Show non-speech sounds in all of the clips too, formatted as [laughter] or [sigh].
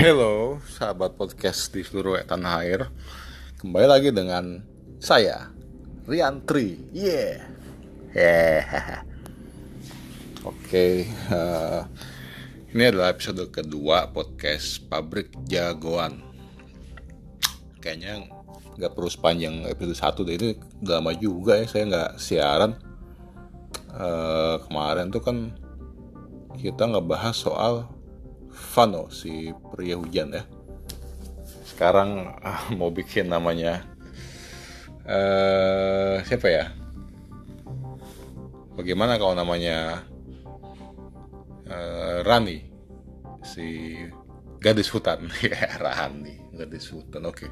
Halo sahabat podcast di seluruh tanah air. Kembali lagi dengan saya Rian Tri. Yeah, yeah. [laughs] Oke uh, Ini adalah episode kedua podcast Pabrik Jagoan. Kayaknya nggak perlu sepanjang episode satu deh Ini udah lama juga ya saya nggak siaran. Uh, Kemarin tuh kan kita ngebahas soal Vano si pria hujan ya. Sekarang ah, mau bikin namanya uh, siapa ya? Bagaimana kalau namanya uh, Rani? Si gadis hutan. [laughs] Ya Rani gadis hutan oke. Okay.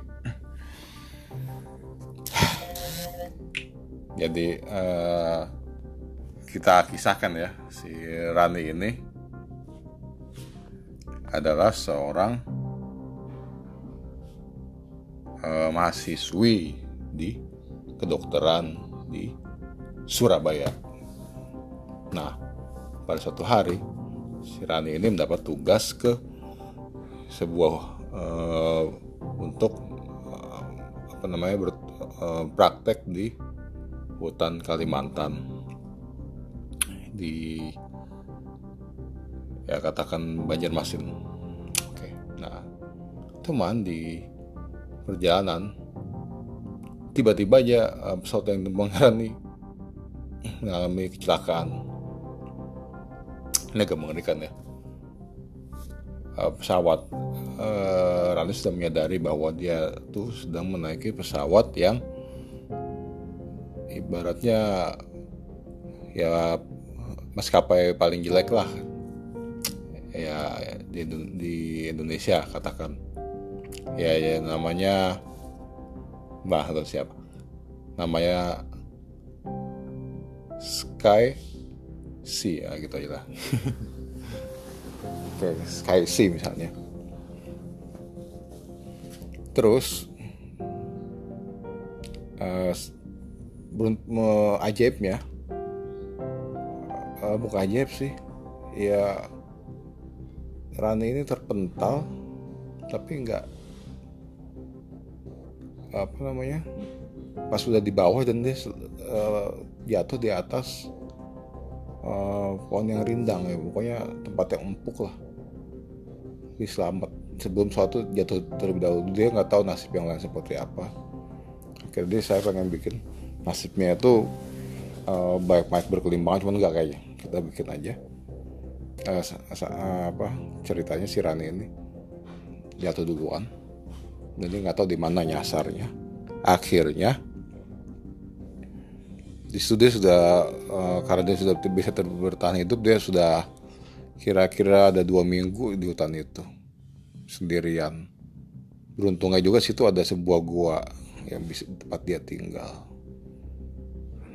jadi uh, kita kisahkan ya si Rani ini adalah seorang uh, mahasiswi di kedokteran di Surabaya. Nah, pada suatu hari si Rani ini mendapat tugas ke sebuah uh, untuk uh, apa namanya ber, praktek di hutan Kalimantan di ya katakan Banjarmasin. Oke. Nah, teman di perjalanan tiba-tiba aja uh, pesawat yang ini mengalami kecelakaan. Ini agak mengerikan ya. Uh, pesawat uh, Rani sudah menyadari bahwa dia tuh sedang menaiki pesawat yang ibaratnya ya maskapai paling jelek lah ya di, di Indonesia katakan. Ya, ya namanya Mbah atau siapa? Namanya Sky C ya gitu aja lah. [laughs] Oke Sky C misalnya. Terus uh, ajaibnya uh, bukan ajaib sih. Ya Rani ini terpental tapi nggak apa namanya pas sudah di bawah dan dia uh, jatuh di atas uh, pohon yang rindang ya. Pokoknya tempat yang empuk lah. Diselamat sebelum suatu jatuh terlebih dahulu. Dia nggak tahu nasib yang lain seperti apa. Akhirnya saya pengen bikin nasibnya itu uh, baik-baik berkelimbangan cuman nggak kayaknya. Kita bikin aja uh, apa ceritanya si Rani ini jatuh duluan. Dan dia nggak tahu di mana nyasarnya. Akhirnya di studi sudah uh, karena dia sudah bisa bertahan hidup dia sudah kira-kira ada dua minggu di hutan itu. Sendirian. Beruntungnya juga situ ada sebuah gua yang bisa tempat dia tinggal.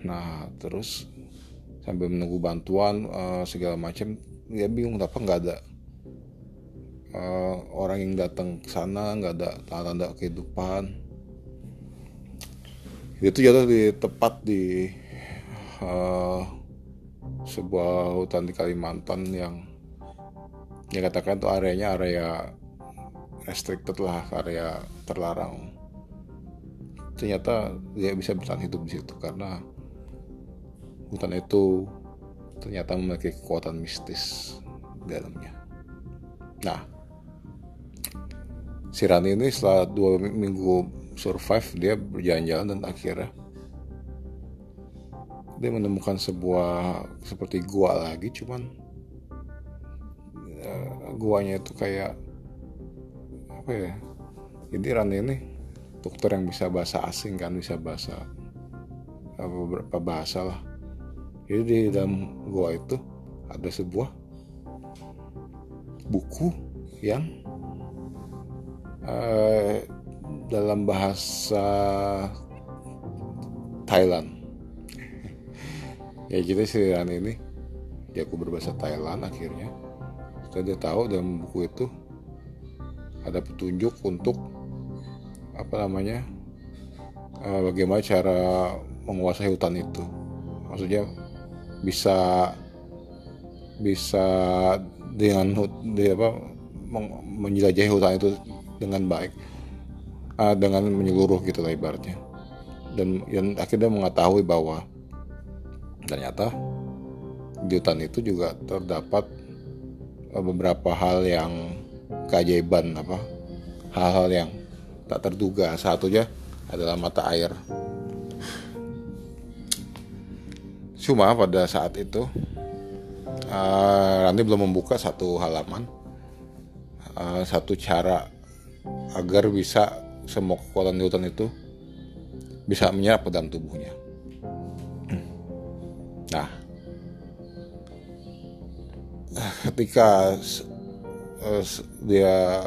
Nah terus sambil menunggu bantuan uh, segala macam dia bingung kenapa nggak ada uh, orang yang datang ke sana nggak ada tanda-tanda kehidupan. Itu jatuh di tepat di uh, sebuah hutan di Kalimantan yang yang katakan tuh areanya area restricted lah area terlarang. Ternyata dia bisa bertahan hidup di situ karena hutan itu ternyata memiliki kekuatan mistis dalamnya. Nah, si Rani ini setelah dua minggu survive dia berjalan-jalan dan akhirnya dia menemukan sebuah seperti gua lagi cuman uh, guanya itu kayak apa ya jadi Rani ini dokter yang bisa bahasa asing kan bisa bahasa beberapa bahasa lah jadi di dalam gua itu ada sebuah buku yang uh, dalam bahasa Thailand. Ya gitu sih Rani ini aku berbahasa Thailand akhirnya. Setelah dia tahu dalam buku itu ada petunjuk untuk apa namanya uh, bagaimana cara menguasai hutan itu. Maksudnya bisa bisa dengan di apa menjelajahi hutan itu dengan baik. Uh, dengan menyeluruh gitu lah ibaratnya. Dan yang akhirnya mengetahui bahwa ternyata di hutan itu juga terdapat uh, beberapa hal yang keajaiban apa hal-hal yang tak terduga. Satunya adalah mata air cuma pada saat itu uh, Randy belum membuka satu halaman uh, satu cara agar bisa semua kekuatan di hutan itu bisa menyerap ke dalam tubuhnya. Nah, ketika uh, dia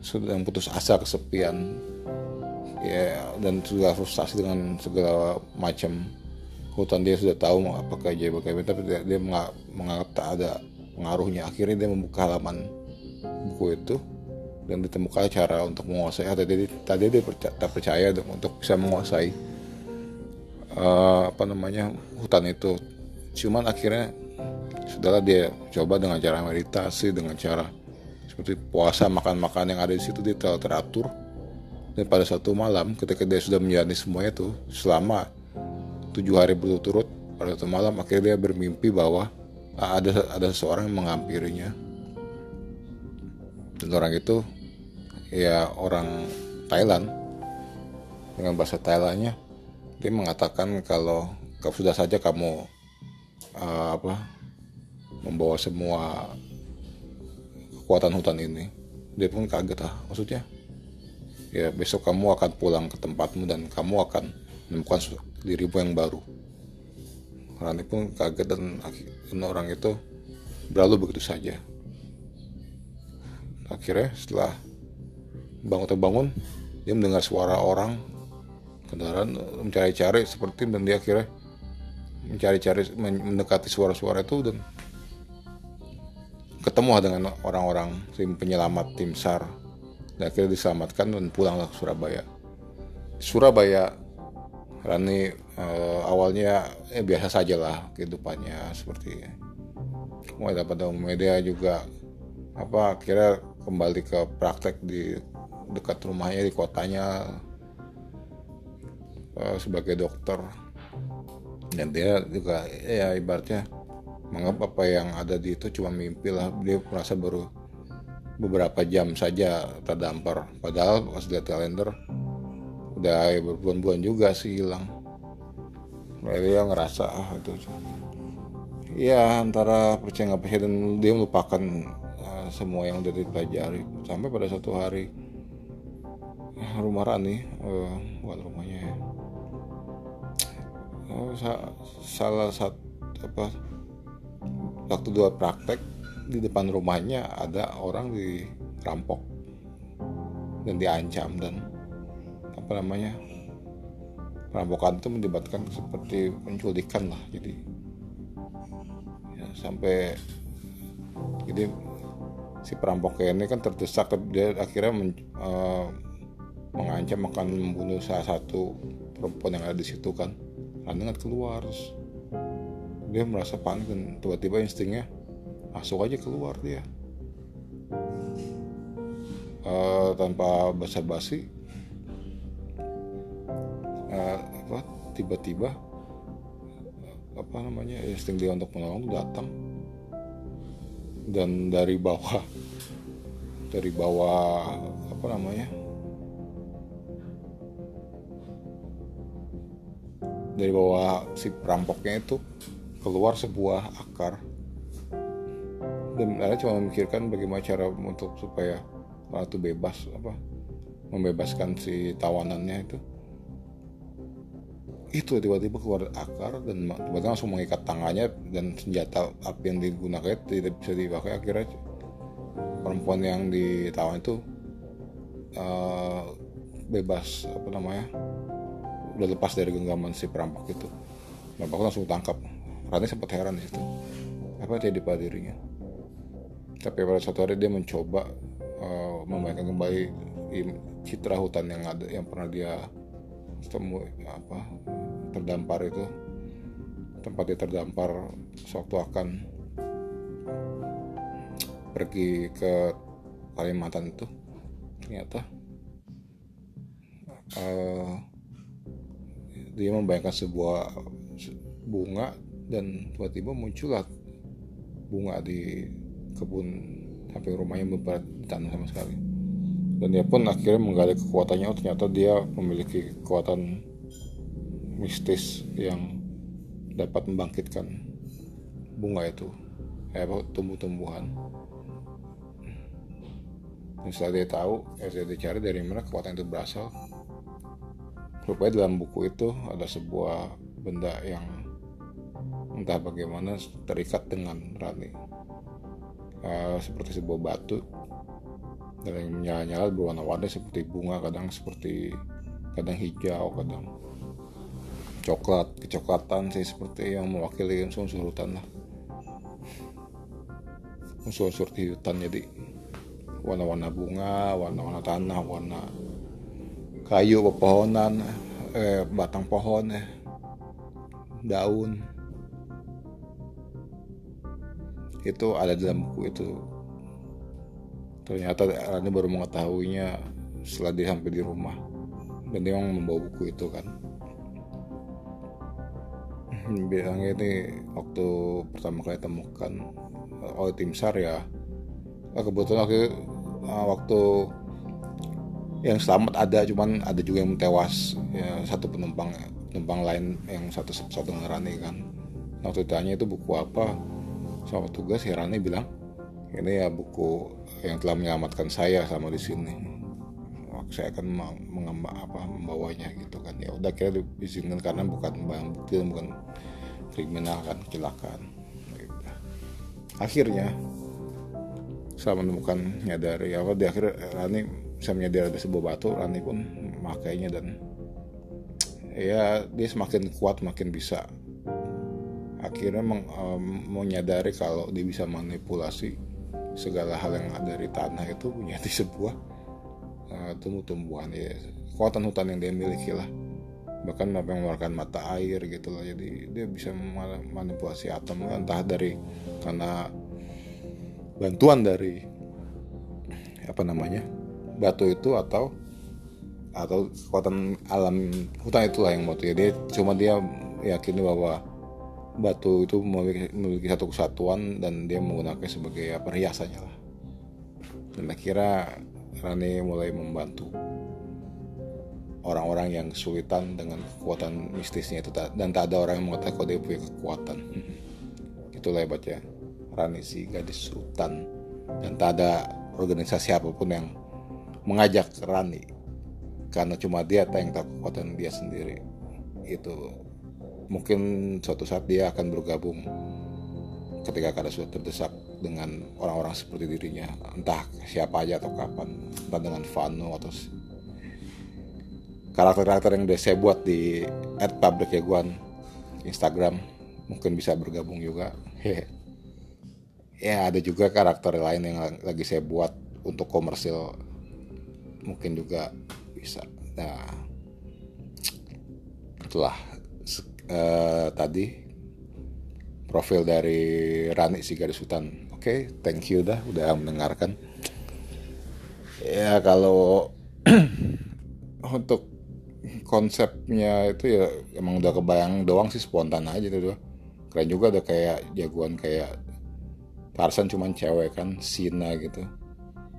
sudah putus asa kesepian ya dan sudah frustasi dengan segala macam hutan dia sudah tahu apa keajaiban tapi dia, dia menganggap tak ada pengaruhnya. Akhirnya dia membuka halaman buku itu dan ditemukan cara untuk menguasai. Tadi tadi dia percaya, tak percaya untuk bisa menguasai uh, apa namanya hutan itu. Cuman akhirnya sudahlah dia coba dengan cara meditasi dengan cara seperti puasa makan-makan yang ada di situ dia teratur. Dan pada satu malam ketika dia sudah menjalani semuanya itu selama tujuh hari berturut-turut pada satu malam akhirnya dia bermimpi bahwa ada ada seseorang yang menghampirinya. Dan orang itu ya orang Thailand dengan bahasa Thailandnya dia mengatakan kalau sudah saja kamu uh, apa membawa semua kekuatan hutan ini dia pun kaget ah maksudnya ya besok kamu akan pulang ke tempatmu dan kamu akan menemukan dirimu yang baru Rani pun kaget dan, orang itu berlalu begitu saja. Akhirnya setelah bangun terbangun, dia mendengar suara orang kendaraan mencari-cari seperti dan dia akhirnya mencari-cari mendekati suara-suara itu dan ketemu dengan orang-orang tim penyelamat tim SAR dan akhirnya diselamatkan dan pulanglah ke Surabaya. Surabaya Rani uh, awalnya eh, biasa saja lah kehidupannya seperti mulai dapat media juga apa kira kembali ke praktek di dekat rumahnya di kotanya uh, sebagai dokter. Dan dia juga ya ibaratnya menganggap apa yang ada di itu cuma mimpi lah. Dia merasa baru beberapa jam saja terdampar. Padahal pas lihat kalender udah berbulan-bulan juga sih hilang. Dia ngerasa ah itu ya antara percaya nggak percaya dan dia melupakan uh, semua yang udah dipelajari. Sampai pada satu hari rumah Rani uh, buat rumahnya ya. Oh, sa salah satu apa waktu dua praktek di depan rumahnya ada orang dirampok dan diancam dan apa namanya perampokan itu melibatkan seperti penculikan lah jadi ya, sampai jadi si perampok ini kan terdesak dia akhirnya men, uh, mengancam akan membunuh salah satu perempuan yang ada di situ kan. Dengan keluar dia merasa panik dan tiba-tiba instingnya masuk aja keluar dia. Uh, tanpa basa-basi uh, apa tiba-tiba apa namanya insting dia untuk menolong datang. Dan dari bawah dari bawah apa namanya dari bawah si perampoknya itu keluar sebuah akar. Dan ada cuma memikirkan bagaimana cara untuk supaya orang itu bebas apa membebaskan si tawanannya itu itu tiba-tiba keluar akar dan tiba-tiba langsung mengikat tangannya dan senjata api yang digunakan tidak bisa dipakai. Akhirnya perempuan yang ditawan itu uh, bebas apa namanya udah lepas dari genggaman si perampok itu. Perampok langsung tangkap. Rani sempat heran di situ. Apa yang terjadi pada dirinya tapi pada suatu hari dia mencoba uh, membayangkan kembali citra hutan yang ada yang pernah dia temu apa terdampar itu tempat dia terdampar sewaktu akan pergi ke Kalimantan itu ternyata uh, dia membayangkan sebuah bunga dan tiba-tiba muncullah bunga di kebun samping rumahnya beberapa tanah sama sekali dan dia pun akhirnya menggali kekuatannya. Oh, ternyata dia memiliki kekuatan mistis yang dapat membangkitkan bunga itu. Eh, tumbuh-tumbuhan. Setelah dia tahu ya dia dicari dari mana kekuatan itu berasal rupanya dalam buku itu ada sebuah benda yang entah bagaimana terikat dengan Rani. Uh, seperti sebuah batu yang menyala-nyala berwarna-warni seperti bunga kadang seperti kadang hijau kadang coklat kecoklatan sih seperti yang mewakili unsur-unsur hutan lah. Unsur-unsur di hutan jadi warna-warna bunga warna-warna tanah warna kayu pepohonan eh, batang pohon eh daun. Itu ada dalam buku itu ternyata Rani baru mengetahuinya setelah dia sampai di rumah. Dan dia memang membawa buku itu kan. Bilangnya ini waktu pertama kali temukan oleh tim SAR ya. Ah, kebetulan waktu, waktu yang selamat ada cuman ada juga yang tewas ya satu penumpang penumpang lain yang satu satu ngerani kan. Waktu ditanya itu buku apa sama tugas Rani bilang ini ya buku yang telah menyelamatkan saya sama di sini. Saya akan mengembang apa membawanya gitu kan. Ya udah kira diizinkan karena bukan barang bukti bukan kriminal kan kecelakaan. Akhirnya saya menemukan nyadari apa di akhir Rani saya menyadari ada sebuah batu Rani pun makainya dan ya dia semakin kuat makin bisa. Akhirnya meng, um, menyadari kalau dia bisa manipulasi segala hal yang ada di tanah itu menjadi [laughs] sebuah uh, tumbuh-tumbuhan ya kekuatan hutan yang dia miliki lah. Bahkan yang mengeluarkan mata air gitu loh. Jadi dia bisa manipulasi atom entah dari karena bantuan dari apa namanya batu itu atau atau kekuatan alam hutan itulah yang mau dia cuma dia yakini bahwa batu itu memiliki, memiliki satu kesatuan dan dia menggunakannya sebagai ya, perhiasannya lah. Dan akhirnya Rani mulai membantu orang-orang yang kesulitan dengan kekuatan mistisnya itu. Dan tak ada orang yang mengatakan kalau dia punya kekuatan. [laughs] Itulah hebatnya Rani si gadis sultan. Dan tak ada organisasi apa pun yang mengajak Rani. Karena cuma dia yang tahu kekuatan dia sendiri. Itu mungkin suatu saat dia akan bergabung ketika kada sudah terdesak dengan orang-orang seperti dirinya. Entah siapa aja atau kapan entah dengan Vano atau karakter-karakter yang saya buat di at public ya guan Instagram mungkin bisa bergabung juga. [laughs] Ya ada juga karakter lain yang lagi saya buat untuk komersil mungkin juga bisa. Nah itulah uh, tadi profil dari Rani si garis hutan oke okay, thank you dah udah mendengarkan. Ya kalau [clears throat] untuk konsepnya itu ya emang udah kebayang doang sih spontan aja tuh keren juga ada kayak jagoan kayak Tarsan cuman cewek kan Sina gitu.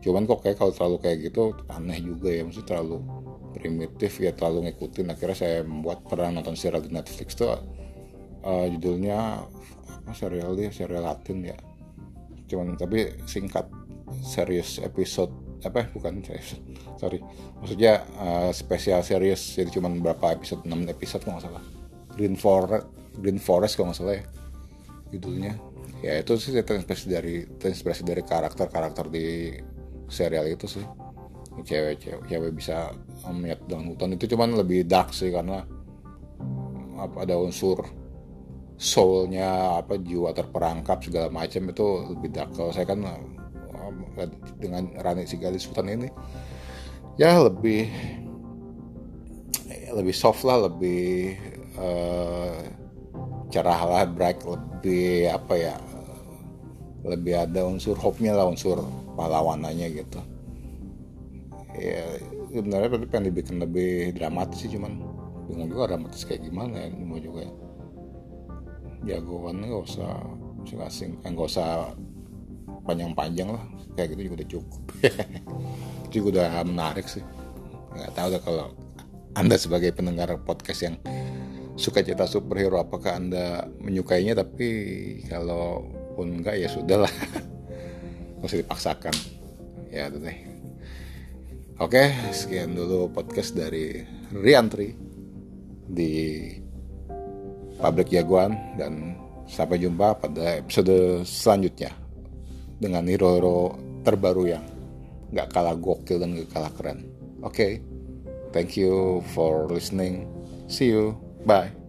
Cuman kok kayak kalau terlalu kayak gitu aneh juga ya maksudnya terlalu primitif ya terlalu ngikutin. Akhirnya saya membuat pernah nonton serial di Netflix tuh uh, judulnya apa serial dia? Serial Latin ya. Cuman tapi singkat serius episode apa bukan serius sorry. Maksudnya uh, spesial serius jadi cuman berapa episode 6 episode kalau nggak salah. Green Forest Green Forest kalau nggak salah ya judulnya. Ya itu sih terinspirasi dari terinspirasi dari karakter-karakter di serial itu sih cewek-cewek cewek bisa melihat dalam hutan. Itu cuman lebih dark sih karena apa ada unsur soulnya apa jiwa terperangkap segala macam itu lebih dark. Kalau saya kan dengan Rani Sigalis Hutan ini ya lebih lebih soft lah lebih uh, cerah lah bright lebih apa ya lebih ada unsur hope-nya lah unsur pahlawanannya gitu ya sebenarnya tapi pengen dibikin lebih dramatis sih cuman bingung juga dramatis kayak gimana ya mau juga ya. Jagoan nggak usah masing-masing eh, nggak usah panjang-panjang lah kayak gitu juga udah cukup. [laughs] Juga udah menarik sih. Nggak tahu deh kalau anda sebagai pendengar podcast yang suka cerita superhero apakah anda menyukainya? Tapi kalau pun enggak ya sudahlah [laughs] nggak usah dipaksakan. Ya itu deh oke sekian dulu podcast dari Riantri di Pabrik Jagoan dan sampai jumpa pada episode selanjutnya dengan hero-hero terbaru yang nggak kalah gokil dan nggak kalah keren. Oke, okay. thank you for listening. See you. Bye.